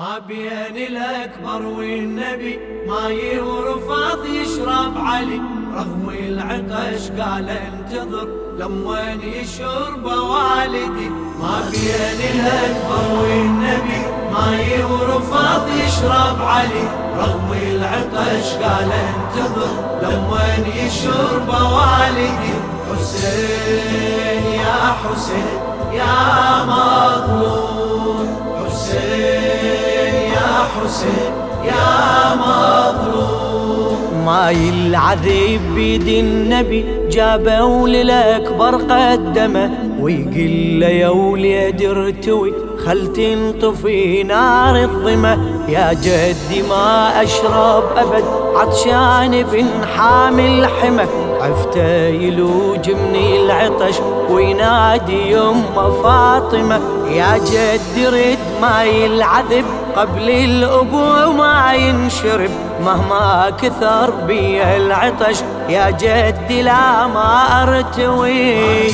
ما بين الأكبر والنبي ماي ورفاض يشرب علي. رغم العطش قال انتظر لما يشرب والدي. ما بين الأكبر والنبي ماي ورفاض يشرب علي. رغم العطش قال انتظر لما يشرب والدي. حسين يا حسين يا مظلوم. يا مظلوم. ماي العذيب بيد النبي جابه للأكبر قدمه ويقول له يا وليد ارتوي خل تنطفي نار الظمة. يا جدي ما أشرب أبد عطشان بن حامل حمى عفته يلوج من العطش وينادي يمه فاطمة. يا جدي رد ماي العذب قبل الأبو ما ينشرب مهما كثر بي العطش. يا جدي لا ما أرتوي.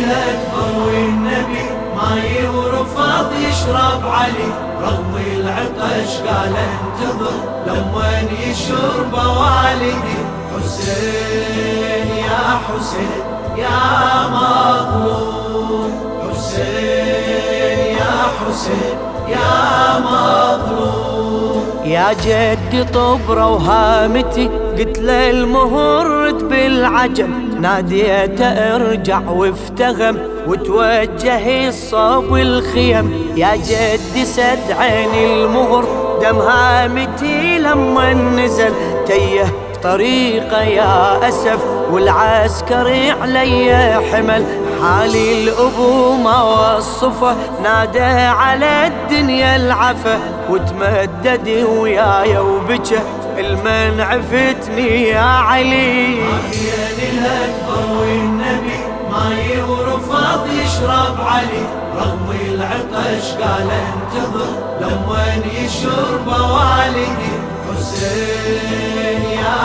الأكبر والنبي ماي ورفاض يشرب علي رغم العطش قال انتظر. لما يشرب والدي حسين يا حسين يا مظلوم حسين يا حسين. يا مظلوم. يا جدي طبرة وهامتي قلت له المهرد بالعجل ناديته أرجع وافتغم وتوجه الصوب الخيم يا جدي سد عين المهر دم هامتي لما نزل. تيه طريقه يا أسف والعسكري علي حمل. حالي الأبو ما وصفه نادى على الدنيا العفة. وتمدد ويايا وبكى المن عفتني يا علي. بين الأكبر والنبي ماي ورفاض يشرب علي. رغم العطش قال انتظر لما يشرب والدي. حسين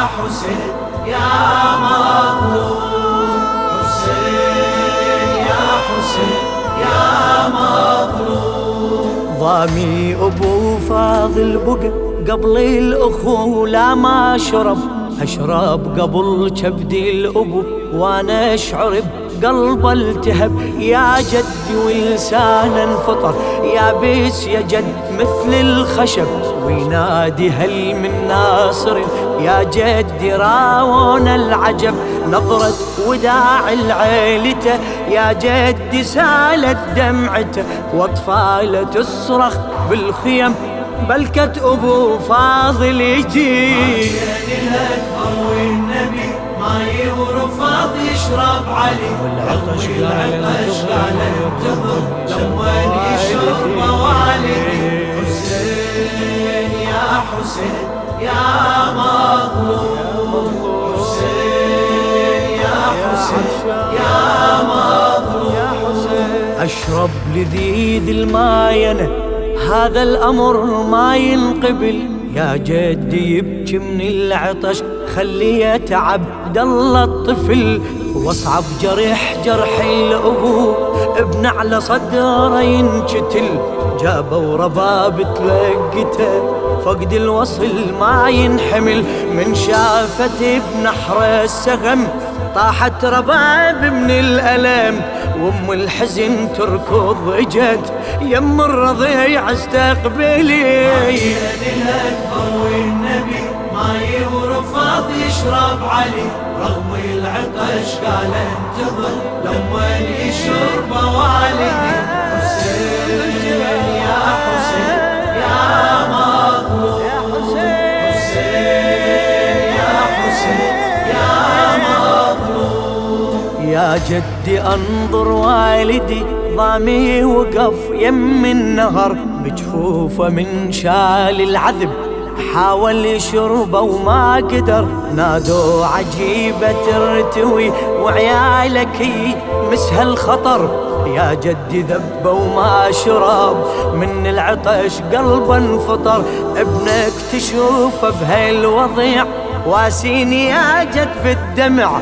حسين يا مظلوم. حسين يا حسين يا مظلوم. ضامي أبو فاضل بقى قبل الاخو لا ما شرب. أشرب قبل كبدي الأبو وأنا اشعر بقلب التهب يا جدي ولسان انفطر يابس يا جد مثل الخشب. وينادي هل من ناصر؟ يا جدي راون العجب. نظرة وداع العيلته يا جدي سالت دمعته. واطفاله تصرخ بالخيم بلكت ابو فاضل يجي. الاكبر والنبي ماي ورفاض يشرب علي. والعطش قال انتظر لما يشرب والدي حسين يا حسين يا مظلوم حسين يا حسين يا مظلوم أشرب لذيذ الماينه هذا الأمر ما ينقبل. يا جدي يبكي من العطش خلي يتعب. الله الطفل واصعب جرح جرح الابو ابن على صدره ينشتل جابوا رباب تلقته فقد الوصل ما ينحمل من شافته بنحر السهم طاحت رباب من الألم وأم الحزن تركض اجت يم الرضيع استقبلي. الأكبر والنبي ماي ورفاض يشرب علي رغم العطش قال انتظر لما يا جدي أنظر والدي ضامي وقف يم النهر بجفوفه من شال العذب. حاول يشربه وما قدر. نادوا عجيبة ترتوي وعيالك مسها الخطر. يا جدي ذب وما شرب. من العطش قلبه انفطر. ابنك تشوفه بهالوضيع. واسيني يا جد في الدمع.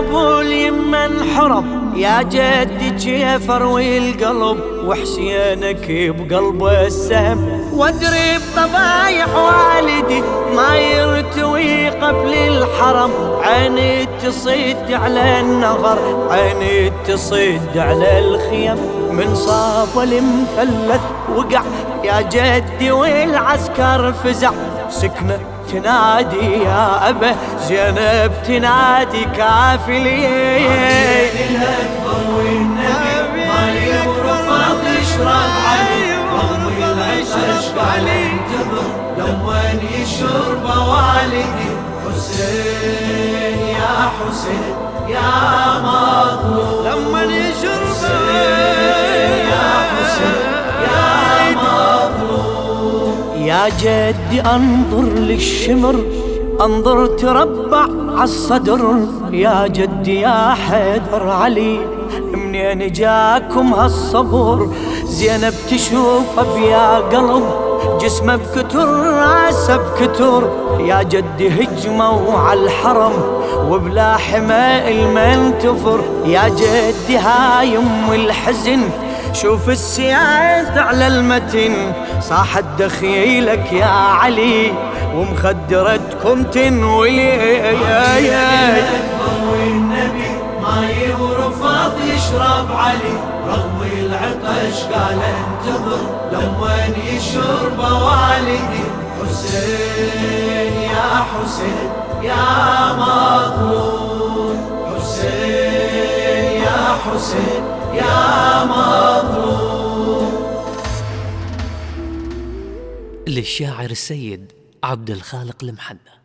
ابو اليمه انحرم. يا جدي كيف اروي القلب وحسينك بقلبه السهم. وادري بطبايع والدي ما يرتوي قبل الحرم. عيني تصيد على النهر عيني تصيد على الخيم. من صاب المثلث وقع يا جدي والعسكر فزع. سكنة تنادي يا أبا زينب تنادي كافلي الأكبر والنبي مالي ورفض يشرب علي رغم العشش قال انتظر لما يشرب والدي حسين يا حسين يا مظلوم لما يشرب يا حسين. يا جدي أنظر للشمر أنظر تربع عالصدر يا جدي يا حيدر علي منين جاكم هالصبر؟ زينب تشوف بيا قلب جسمه بكتر راسه بكتر. يا جدي هجموا على الحرم وبلا حماء المنتفر يا جدي هاي أم الحزن شوف السياد على المتن. صاحت دخيلك يا علي ومخدرتكم تنولي والنبي ما ورفض يشرب علي. رغم العطش قال انتظر لما يشرب والدي حسين يا حسين يا مظلوم حسين يا حسين يا مظلوم. للشاعر السيد عبد الخالق المحنى